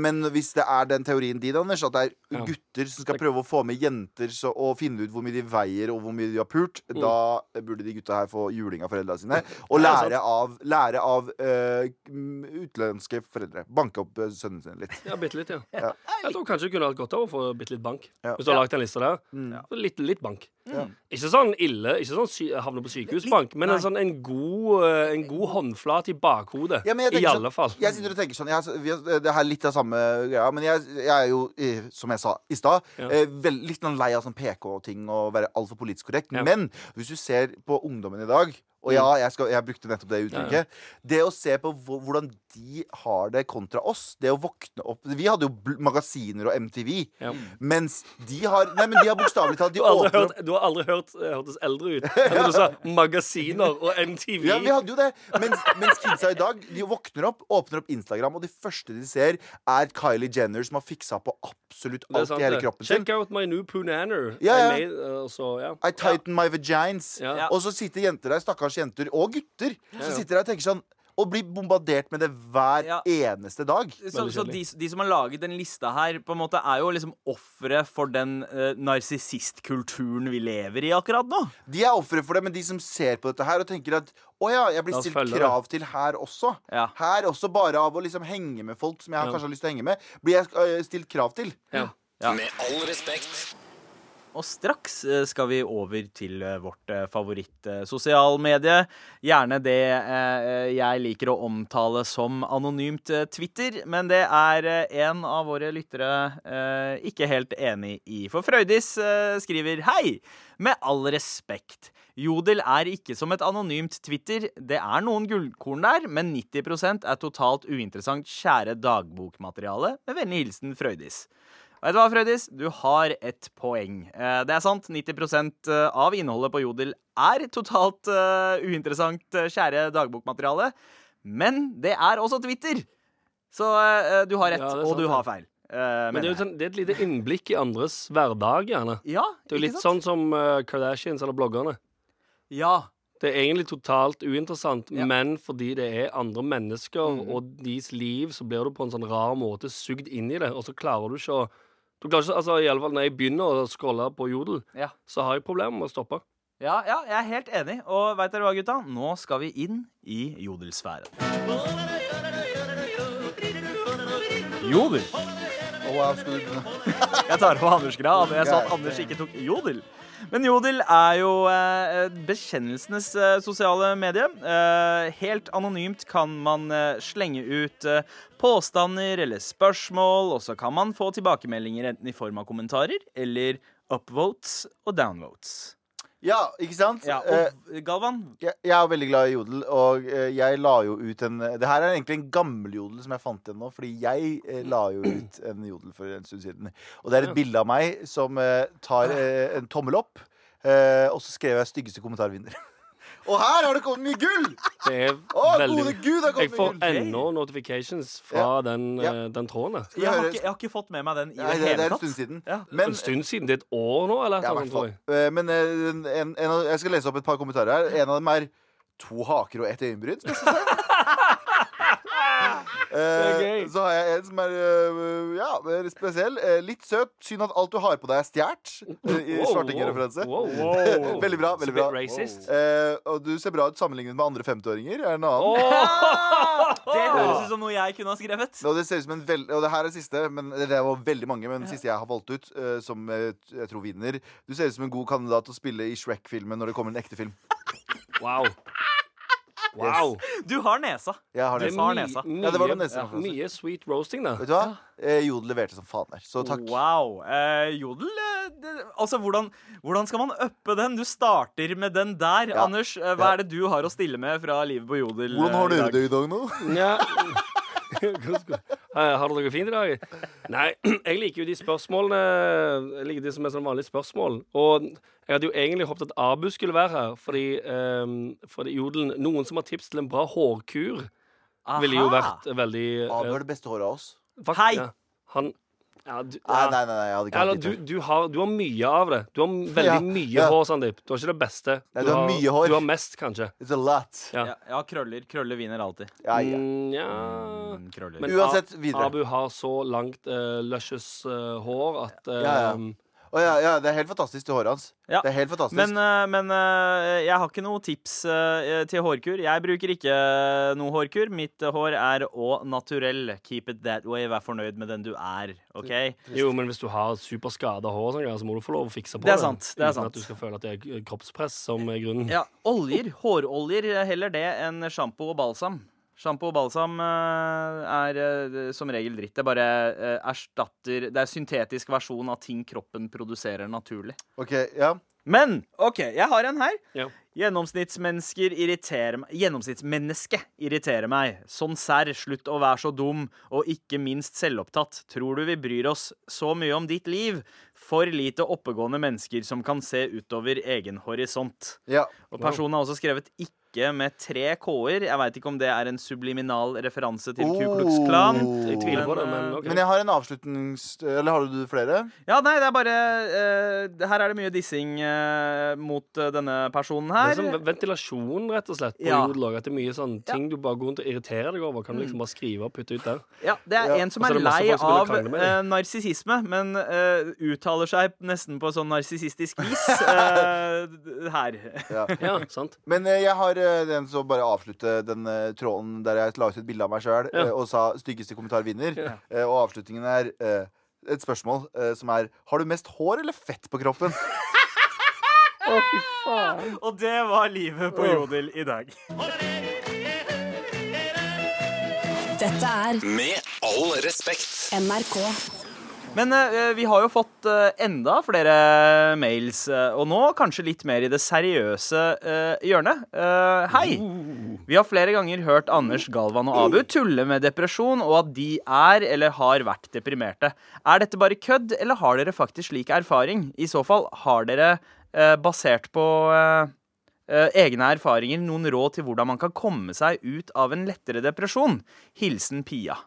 men hvis det er den teorien din, Anders, at det er gutter som skal prøve å få med jenter så, og finne ut hvor mye de veier, og hvor mye de har pult, Mm. da burde de gutta her få juling av foreldrene sine. *laughs* Og lære av, lære av uh, utenlandske foreldre. Banke opp eh, sønnen sin litt. Ja, bitte litt, ja. Ja. Jeg tror kanskje du kunne hatt godt av å få bitte litt bank. Ja. Hvis du har lagt en lista der. Mm. Litt, litt bank. Ja. Ikke sånn ille, ikke sånn havne på sykehusbank, men en, sånn, en, god, eh, en god håndflat i bakhodet. Ja, I alle fall. Jeg sitter og tenker sånn jeg, Det er litt av samme greia, men jeg, jeg er jo, eh, som jeg sa i stad, Ja. eh, litt sånn lei av sånn PK-ting og være altfor politisk korrekt. Ja. Men hvis du ser på ungdommen i dag og ja, jeg, skal, jeg brukte nettopp det uttrykket. Ja, Ja, Det å se på hvordan de har det kontra oss, det å våkne opp Vi hadde jo magasiner og MTV, Ja. mens de har Nei, men de har bokstavelig talt De *laughs* Du har aldri hørt, du har aldri hørt eh, hørtes eldre ut *laughs* enn du sa magasiner og MTV. Ja, vi hadde jo det. Mens, mens kidsa i dag De våkner opp, åpner opp Instagram, og de første de ser, er Kylie Jenner som har fiksa på absolutt alt sant, i hele kroppen sin. Check out my new punanner. Ja, ja. I made, eh, så. I tighten my vagines. Og så sitter jenter der, stakkars jenter, og gutter, Ja, som sitter der og tenker sånn og blir bombardert med det hver Ja. eneste dag. Så, så de, de som har laget den lista her, på en måte er jo liksom ofre for den uh, narsissistkulturen vi lever i akkurat nå. De er ofre for det, men de som ser på dette her og tenker at å ja, jeg blir stilt det. krav til her også. Ja. Her også, bare av å liksom henge med folk som jeg Ja. kanskje har lyst til å henge med, blir jeg øh, stilt krav til. Ja. Ja. Med all respekt. Og straks eh, skal vi over til eh, vårt eh, favoritt-sosialmedie. Gjerne det jeg liker å omtale som anonymt Twitter, men det er en av våre lyttere ikke helt enig i. For Frøydis skriver Hei! Med all respekt. Jodel er ikke som et anonymt Twitter. Det er noen gullkorn der, men 90% er totalt uinteressant kjære dagbokmateriale. Med vennlig hilsen Frøydis. Vet du hva, Frøydis? Du har et poeng. Eh, Det er sant. 90% av innholdet på Jodel er totalt eh, uinteressant, eh, kjære dagbokmateriale. Men det er også Twitter. Så eh, du har rett, Ja, og du har feil. Uh, Men det er, jo sånn, det er et lite innblikk i andres hverdag, gjerne. Ja, Det er jo litt sant? sånn som eh, Kardashians eller bloggerne. Ja. Det er egentlig totalt uinteressant, Ja. men fordi det er andre mennesker mm. og deres liv, så blir du på en sånn rar måte sugd inn i det, og så klarer du ikke å du klarer ikke, altså i alle fall Når jeg begynner å scrolle på Jodel, Ja. så har jeg problemer med å stoppe. Ja, ja, jeg er helt enig. Og veit dere hva, gutta? Nå skal vi inn i jodelsfæren. Jodel. Å, wow, skal du begynne? Jeg tar på Anders grad. Jeg sa at Anders ikke tok Jodel. Men Jodel er jo eh, bekjennelsenes eh, sosiale medie. Eh, helt anonymt kan man slenge ut påstander eller spørsmål, og så kan man få tilbakemeldinger enten i form av kommentarer eller upvotes og downvotes. Ja, ikke sant? Ja, Eh, og Galvan, jeg, jeg er veldig glad i jodel, og eh, jeg la jo ut en Det her er egentlig en gammel jodel som jeg fant igjen nå, fordi jeg eh, la jo ut en jodel for en stund siden. Og det er et bilde av meg som eh, tar eh, en tommel opp, eh, og så skrev jeg 'styggeste kommentar vinner'. *laughs* og her har det kommet mye gull! Det er Å, veldig gode gud, det har Jeg kommet får mye gull! ennå notifications fra Ja. den, Ja. eh, den tråden. der. Jeg har, høre- ikke, jeg har ikke fått med meg den i Nei, det det, det hele er en tatt. stund siden. Ja. Men, en stund siden. Det er et år nå, eller? ja, i hvert tror fall. jeg. Eh, men eh, en, en, av- jeg skal lese opp et par kommentarer her. En av dem er to haker og ett øyenbryn. spørsmålstegn. Eh, så har jeg en som er uh, ja, spesiell. Eh, litt søt. Synd at alt du har på deg, er stjålet. *laughs* I Wow, wow. *laughs* Veldig bra. veldig bra. Eh, og du ser bra ut sammenlignet med andre 50-åringer. Er en annen. *laughs* Det høres ut som noe jeg kunne ha skrevet. Og det ser ut som en veld... Og det her er siste, men det var veldig mange. Men den siste jeg har valgt ut, som jeg tror vinner. Du ser ut som en god kandidat til å spille i Shrek-filmen når det kommer en ekte film. Wow. Wow. Du har nesa. Jeg har nesa. har nesa. Mye, Ja, det var nesa. mye sweet roasting, da. Vet du hva? Eh, Jodel leverte som faen der. Så takk. Wow. Eh, jodel eh, det, Altså, hvordan, hvordan skal man uppe den? Du starter med den der. Ja. Anders, eh, hva er det du har å stille med fra livet på Jodel? Hvordan har eh, dere det i dag nå? Ja. *laughs* Eh, Har dere det fint i dag? Nei, jeg liker jo de spørsmålene Jeg liker de som er sånn vanlige spørsmål. Og jeg hadde jo egentlig håpet at Abu skulle være her, fordi, um, fordi jodelen Noen som har tips til en bra hårkur, ville jo vært veldig Abu er har det beste håret av oss. fakt- Hei! Ja, han ja, du, Nei, ja. nei, nei, nei, jeg hadde ikke Eller hatt du, du, har, du har mye av det. Du har veldig Ja, mye ja. hår, Sandeep. Du har ikke det beste. Nei, du har mye hår. Du har mest, kanskje. It's a lot. Ja. Krøller. Krøller vinner alltid. Ja, ja. Mm, ja. Mm, krøller. Men Uansett, videre. Abu har så langt uh, luscious uh, hår at eh, Ja, ja. Ja, det er helt fantastisk, til håret hans. Ja. Det er helt fantastisk. Men, eh, men eh, jeg har ikke noe tips eh, til hårkur. Jeg bruker ikke noe hårkur. Mitt hår er å naturell. Keep it that way. Vær fornøyd med den du er. OK? Jo, men hvis du har superskada hår, så må du få lov å fikse på Det det. er sant, det er uten sant. at du skal føle at det er kroppspress som er grunnen. Ja, oljer. Håroljer. Heller det enn sjampo og balsam. Sjampo og balsam eh, er eh, som regel dritt. Det bare eh, erstatter Det er syntetisk versjon av ting kroppen produserer naturlig. OK, ja. Men OK, jeg har en her. Ja. Gjennomsnittsmennesker irriterer meg Gjennomsnittsmenneske irriterer meg. Sånn serr, slutt å være så dum, og ikke minst selvopptatt. Tror du vi bryr oss så mye om ditt liv? For lite oppegående mennesker som kan se utover egen horisont. ja. Og personen har også skrevet 'ikke' med tre k-er. Jeg veit ikke om det er en subliminal referanse til Ku Klux Klan. Oh. Jeg tviler på det, Men, men eh. Men jeg har en avslutnings... Eller har du flere? Ja, nei, det er bare uh, Her er det mye dissing uh, mot uh, denne personen Det her. er som ventilasjon, rett og slett, på Ja. At det er mye sånn ting du bare går rundt og irriterer deg over. Kan du liksom bare skrive og putte ut der. Ja, det er Ja. en som er er lei som av eh, narsissisme, men eh, uttaler seg nesten på sånn narsissistisk vis *laughs* eh, her. Ja. Ja, sant? Men jeg har den som bare avslutte den uh, tråden der jeg la ut et bilde av meg sjøl Ja. og sa 'styggeste kommentar vinner'. Ja. Eh, og avslutningen er eh, et spørsmål eh, som er 'Har du mest hår eller fett på kroppen?' *laughs* Og det var livet på Jodel i dag. Dette er Med all respekt. NRK. Men eh, vi har jo fått eh, enda flere mails, eh, og nå kanskje litt mer i det seriøse eh, hjørnet. Eh, hei! Vi har flere ganger hørt Anders, Galvan og Abu tulle med depresjon, og at de er eller har vært deprimerte. Er dette bare kødd, eller har dere faktisk slik erfaring? I så fall, har dere, eh, basert på eh, eh, egne erfaringer, noen råd til hvordan man kan komme seg ut av en lettere depresjon? Hilsen Pia.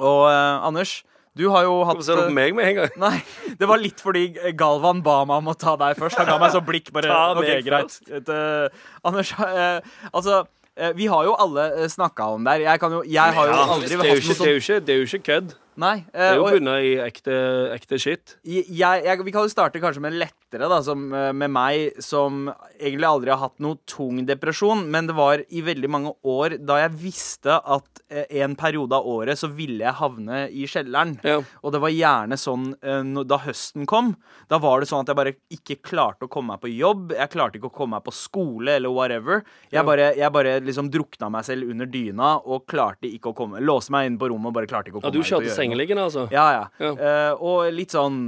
Og eh, Anders, du har jo hatt Hvorfor ser du på meg med en gang? *laughs* Nei, det var litt fordi Galvan ba meg om å ta deg først. Han ga meg så blikk. bare, Ta ok, greit. eh, Anders, uh, *laughs* altså uh, Vi har jo alle uh, snakka om det her. Jeg, kan jo, jeg har jo aldri hatt noe ikke, det er jo ikke kødd. Nei. Det er eh, jo bunna i ekte, ekte shit. jeg, jeg, vi kan jo starte kanskje med lettere, da, som, eh, med meg som egentlig aldri har hatt noe tung depresjon. Men det var i veldig mange år da jeg visste at eh, en periode av året så ville jeg havne i kjelleren. Ja. Og det var gjerne sånn eh, da høsten kom. Da var det sånn at jeg bare ikke klarte å komme meg på jobb. Jeg klarte ikke å komme meg på skole eller whatever. Jeg bare, jeg bare liksom drukna meg selv under dyna og klarte ikke å komme Låste meg inn på rommet og bare klarte ikke å komme ja, meg gjøre noe. Sengeliggende, altså? Ja, ja. Ja. Uh, og litt sånn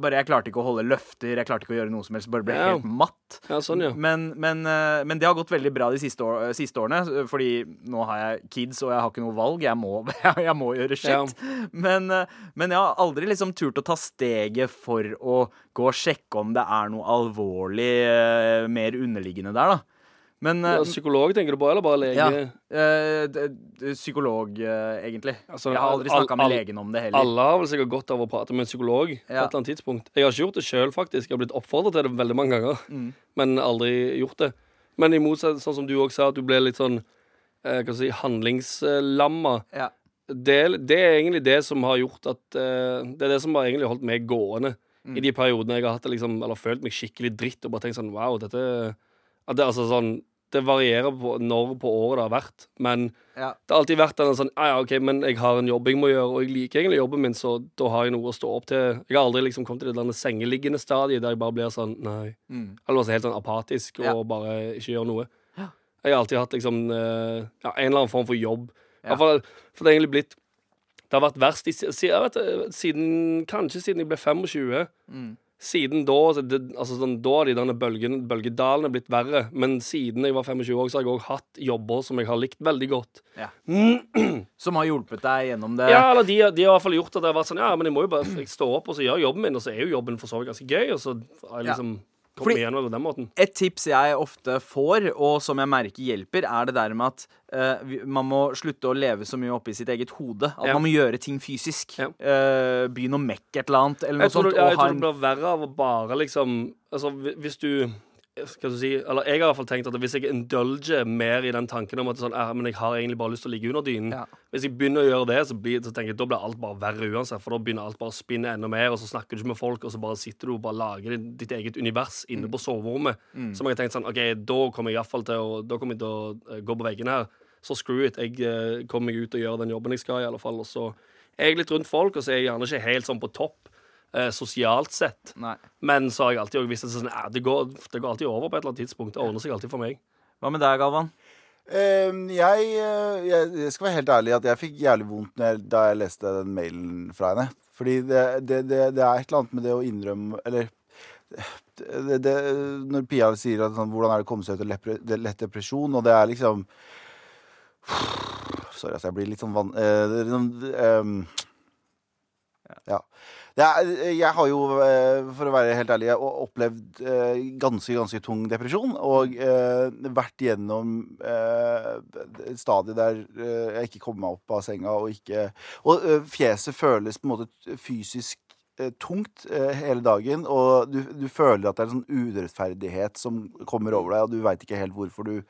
Bare jeg klarte ikke å holde løfter, jeg klarte ikke å gjøre noe som helst. Bare ble Ja. helt matt. Ja, sånn, ja. Men, men, uh, men det har gått veldig bra de siste, år, siste årene, eh, fordi nå har jeg kids, og jeg har ikke noe valg. Jeg må, *laughs* jeg må gjøre shit. Men, uh, men jeg har aldri liksom turt å ta steget for å gå og sjekke om det er noe alvorlig eh, mer underliggende der, da. Men eh, Ja, psykolog tenker du på, eller bare lege? ja, eh, psykolog, eh, egentlig. Altså, jeg har aldri snakka med legen om det heller. Alle har vel sikkert godt av å prate med en psykolog på et eller annet tidspunkt. Jeg har ikke gjort det sjøl, faktisk. Jeg har blitt oppfordret til det veldig mange ganger, Mm. men aldri gjort det. Men i motsetning, sånn som du òg sa, at du ble litt sånn eh, hva si, handlingslamma. Ja. Det, det er egentlig det som har gjort at eh, Det er det som har egentlig holdt meg gående Mm. i de periodene jeg har hatt det liksom, eller følt meg skikkelig dritt og bare tenkt sånn Wow, dette at det, altså sånn, det varierer på når på året det har vært, men Ja. det har alltid vært en sånn Ja, ja, OK, men jeg har en jobb jeg må gjøre, og jeg liker egentlig jobben min, så da har jeg noe å stå opp til. Jeg har aldri liksom kommet til det sengeliggende stadiet der jeg bare blir sånn Nei. Mm. Eller altså helt sånn apatisk og Ja. bare ikke gjør noe. Ja. Jeg har alltid hatt liksom eh, ja, en eller annen form for jobb. Ja. For, for det har egentlig blitt Det har vært verst i, vet, siden Kanskje siden jeg ble 25. Mm. Siden da det, altså sånn, Da har de denne bølgen, bølgedalene blitt verre. Men siden jeg var 25 år, så har jeg òg hatt jobber som jeg har likt veldig godt. Ja. Som har hjulpet deg gjennom det. Ja, eller de, de har i hvert fall gjort at det har vært sånn Ja, men jeg må jo bare jeg stå opp og så gjøre jobben min, og så er jo jobben for så vidt ganske gøy, og så har jeg liksom kommet Fordi- igjen på den måten. Et tips jeg ofte får, og som jeg merker hjelper, er det der med at uh, man må slutte å leve så mye oppi sitt eget hode. At Ja. man må gjøre ting fysisk. Ja. Uh, Begynne å mekke et eller annet, eller Jeg tror, sånt. det, ja, jeg tror det blir verre av å bare liksom Altså, hvis du skal du si, eller Jeg har i hvert fall tenkt at hvis jeg indulger mer i den tanken om at sånn, eh, men jeg har egentlig bare lyst til å ligge under dynen Ja. Hvis jeg begynner å gjøre det, så, blir, så tenker jeg da blir alt bare verre uansett. For da begynner alt bare å spinne enda mer, og så snakker du ikke med folk, og så bare sitter du og bare lager ditt, eget univers inne Mm. på soverommet. Som jeg har tenkt sånn OK, da kommer jeg iallfall til å Da kommer jeg til å eh, gå på veggene her. Så screw it. Jeg eh, kommer meg ut og gjør den jobben jeg skal, i alle fall. Og så er jeg litt rundt folk, og så er jeg gjerne ikke helt sånn på topp eh, sosialt sett. Nei. Men så har jeg alltid visst at sånn, eh, det, går, det går alltid over på et eller annet tidspunkt. Det ordner seg alltid for meg. Hva med deg, Galvan? Eh, jeg, eh, jeg, jeg skal være helt ærlig at jeg fikk jævlig vondt når jeg, da jeg leste den mailen fra henne. Fordi det, det, det, det er et eller annet med det å innrømme Eller det, det, Når Pia sier at sånn, hvordan er det å komme seg ut av lett depresjon, og det er liksom *sighs* Sorry, altså, jeg blir litt sånn vann... Uh, ehm, ja. Er, jeg har jo, eh, for å være helt ærlig, opplevd eh, ganske, ganske tung depresjon. Og eh, vært gjennom eh, et stadie der eh, jeg ikke kommer meg opp av senga og ikke Og eh, fjeset føles på en måte fysisk eh, tungt eh, hele dagen. Og du, du føler at det er en sånn urettferdighet som kommer over deg, og du veit ikke helt hvorfor du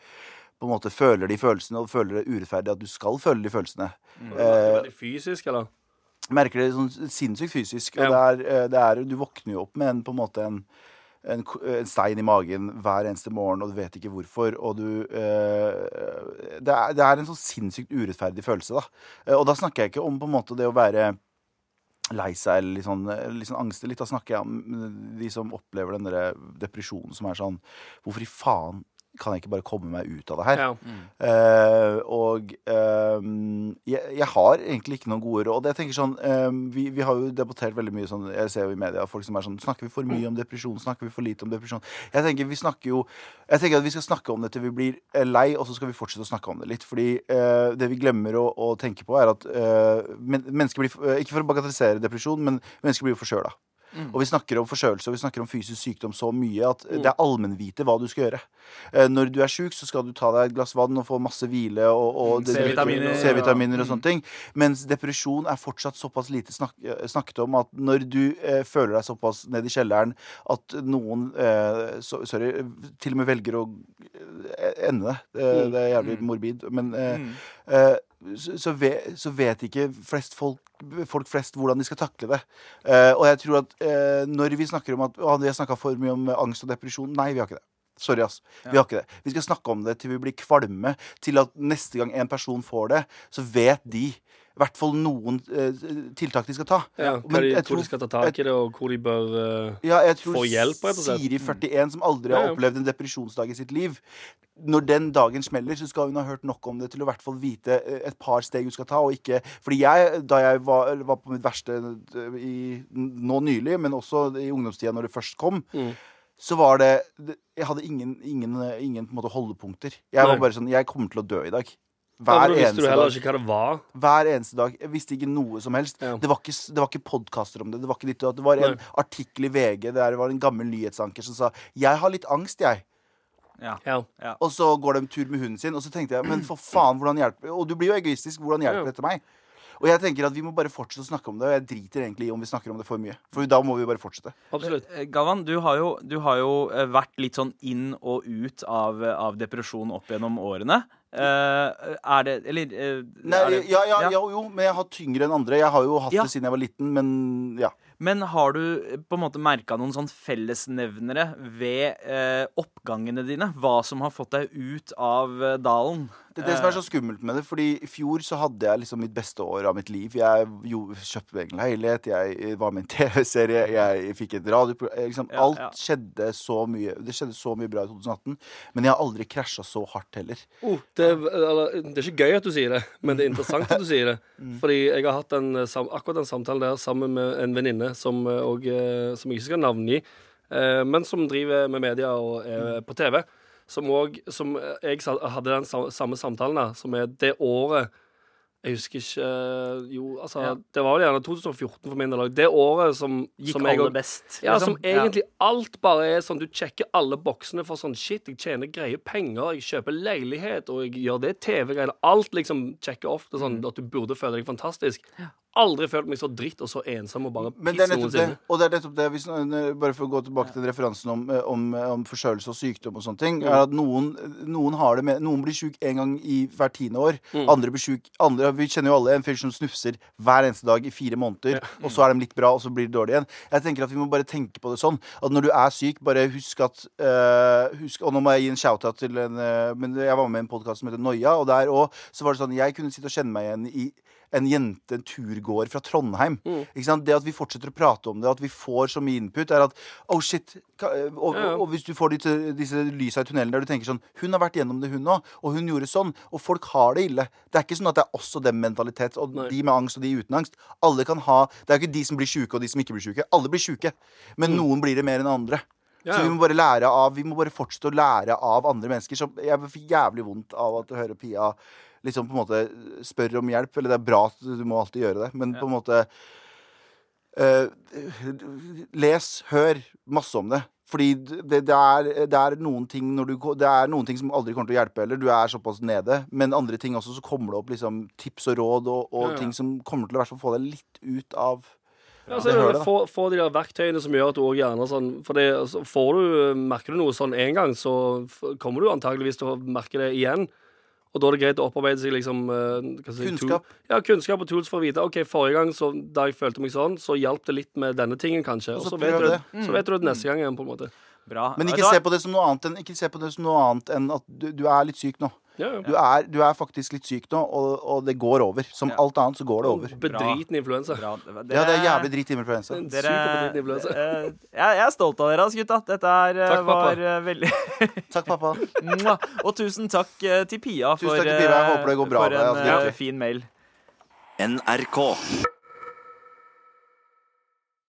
på en måte føler de følelsene, og føler det urettferdig at du skal føle de følelsene. Det er det fysisk, eller? Merker det sånn sinnssykt fysisk. Og Ja. det er, eh, det er, du våkner jo opp med en, på en måte en, en, en stein i magen hver eneste morgen, og du vet ikke hvorfor. Og du eh, det, er, det er en sånn sinnssykt urettferdig følelse, da. Eh, Og da snakker jeg ikke om på en måte det å være lei seg eller litt sånn, litt sånn angstelig. Da snakker jeg om de som opplever den der depresjonen som er sånn Hvorfor i faen kan jeg ikke bare komme meg ut av det her? Ja. Eh, og um, jeg, jeg har egentlig ikke noen gode råd. Jeg tenker sånn, um, vi, vi har jo debattert veldig mye sånn Jeg ser jo i media folk som er sånn Snakker vi for mye om depresjon? Snakker vi for lite om depresjon? Jeg tenker vi snakker jo Jeg tenker at vi skal snakke om det til vi blir lei, og så skal vi fortsette å snakke om det litt. Fordi uh, det vi glemmer å, å tenke på, er at uh, men, mennesker blir Ikke for å bagatellisere depresjon, men mennesker blir jo forkjøla. Og vi snakker om forkjølelse og vi snakker om fysisk sykdom så mye at det er allmennvite hva du skal gjøre. Eh, Når du er sjuk, så skal du ta deg et glass vann og få masse hvile og, og C-vitaminer. C-vitaminer og sånne ting. Mens depresjon er fortsatt såpass lite snak eh, snakket om at når du eh, føler deg såpass ned i kjelleren at noen eh, så, Sorry, til og med velger å eh, ende det. Eh, Det er jævlig morbid. Men eh, så, så, vet, så vet ikke flest folk, folk flest hvordan de skal takle det. Eh, og jeg tror at eh, når vi snakker om at å, vi har snakka for mye om angst og depresjon Nei, vi har ikke det. Sorry, ass. Vi har ikke det. Vi skal snakke om det til vi blir kvalme. Til at neste gang en person får det, så vet de i hvert fall noen eh, tiltak de skal ta. Ja, Men de, jeg hvor de skal ta tak i det, og hvor de bør eh, Ja, jeg tror Få hjelp. Siri 41, som aldri har Ja, ja. opplevd en depresjonsdag i sitt liv Når den dagen smeller, så skal hun ha hørt nok om det til å hvert fall vite eh, et par steg hun skal ta. Og ikke, fordi jeg, da jeg var, var på mitt verste eh, i, nå nylig, men også i ungdomstida når det først kom, Mm. så var det Jeg hadde ingen, ingen, ingen holdepunkter. Jeg Nei. var bare sånn Jeg kommer til å dø i dag. Hver ja, eneste du heller dag. ikke hva det var. Hver eneste dag. Jeg visste ikke noe som helst. Ja. Det var ikke, det var ikke podkaster om det. Det var ikke ditt. Det var en Nei. artikkel i VG der det var en gammel nyhetsanker som sa 'Jeg har litt angst, jeg'. Ja. Ja. Og så går de en tur med hunden sin, og så tenkte jeg 'Men for faen, hvordan hjelper Og du blir jo egoistisk. Hvordan hjelper Ja. dette meg? Og jeg tenker at vi må bare fortsette å snakke om det, og jeg driter egentlig i om vi snakker om det for mye. For da må vi bare fortsette. Absolutt. Gavan, du har jo, du har jo eh, vært litt sånn inn og ut av, eh, av depresjon opp gjennom årene. Eh, er det Eller uh, Nei, er det, ja, ja, ja. ja, jo, men jeg har tyngre enn andre. Jeg har jo hatt det siden jeg var liten, men ja. Men har du eh, på en måte merka noen sånn fellesnevnere ved eh, oppgangene dine? Hva som har fått deg ut av eh, dalen? Det er det som er så skummelt med det. Fordi i fjor så hadde jeg liksom mitt beste år av mitt liv. Jeg jo, kjøpte meg en leilighet, jeg var med i en *laughs* TV-serie, jeg fikk et radioprogram liksom, Ja, Alt ja. skjedde så mye Det skjedde så mye bra i 2018. Men jeg har aldri krasja så hardt heller. Oh, det, er, eller, det er ikke gøy at du sier det, men det er interessant at du sier det. *laughs* Fordi jeg har hatt en, eh, akkurat den samtalen der sammen med en venninne som, eh, og, eh, som jeg ikke skal navngi, eh, men som driver med media og er på TV. Som òg Som jeg hadde den samme samtalen der, som er det året jeg husker ikke Jo, altså Ja. Det var vel gjerne 2014 for min del. Det året som, Gikk som aller best? ja, liksom? som egentlig alt bare er sånn Du sjekker alle boksene for sånn Shit, jeg tjener greie penger, jeg kjøper leilighet, og jeg gjør det TV-greiene. Alt liksom sjekker off. Det er Mm. sånn at du burde føle deg fantastisk. Aldri følt meg så dritt og så ensom og bare piss nettopp det. noensinne. Og det er nettopp det hvis, Bare for å gå tilbake til referansen om, eh, om, om forkjølelse og sykdom og sånne ting, Mm. er at noen, noen har det med Noen blir sjuk en gang i hvert tiende år. Mm. Andre blir sjuk andre, Vi kjenner jo alle en fyr som snufser hver eneste dag i fire måneder, og så er de litt bra, og så blir det dårlig igjen. Jeg tenker at Vi må bare tenke på det sånn at når du er syk, bare husk at eh, husk, Og nå må jeg gi en shout-out til en eh, Men jeg var med i en podkast som heter Noia, og der òg så var det sånn Jeg kunne sitte og kjenne meg igjen i en jente, en turgåer fra Trondheim. Mm. Ikke sant? Det at vi fortsetter å prate om det, at vi får så mye input, er at oh shit. ka- Og, og hvis du får disse, disse lysa i tunnelen der du tenker sånn Hun har vært gjennom det, hun òg. Og hun gjorde sånn. Og folk har det ille. Det er ikke sånn at det er også dem mentalitet. Og Nei. de med angst og de uten angst. Alle kan ha Det er jo ikke de som blir sjuke, og de som ikke blir sjuke. Alle blir sjuke. Men noen blir det mer enn andre. Ja, Ja, Så vi må bare lære av Vi må bare fortsette å lære av andre mennesker. Så jeg fikk jævlig vondt av at du hører Pia liksom på en måte spør om hjelp. Eller det er bra at du må alltid gjøre det, men på en måte eh, Les, hør masse om det. Fordi det, det, er, det, er noen ting når du, det er noen ting som aldri kommer til å hjelpe heller. Du er såpass nede. Men andre ting også, så kommer det opp liksom tips og råd og, og Ja, ja. ting som kommer til å få deg litt ut av Ja, altså, det det, få, få de der verktøyene som gjør at du òg gjerne sånn For det, altså, får du, merker du noe sånn en gang, så kommer du antageligvis til å merke det igjen. Og da er det greit å opparbeide seg liksom eh, hva si, Kunnskap. Ja, kunnskap og tools for å vite OK, forrige gang så, da jeg følte meg sånn, så hjalp det litt med denne tingen, kanskje. Og så vet, du, det. det- så vet du det neste gang igjen, på en måte. Bra. Men ikke se på det som noe annet enn, ikke se på det som noe annet enn at du, du er litt syk nå. Ja, ja. Du er, du er faktisk litt syk nå, og, og det går over. Som Ja. alt annet så går det over. Bedriten influensa. Bra. Ja, det er jævlig drit influensa. En Dere, influensa. eh, jeg, jeg er stolt av dere, ass, gutta. Dette er, eh, Takk, var pappa. veldig *laughs* Takk, pappa. Og tusen takk eh, til Pia Tusen for, takk til Pia. Jeg håper det går bra for med en altså, eh, fin mail. NRK.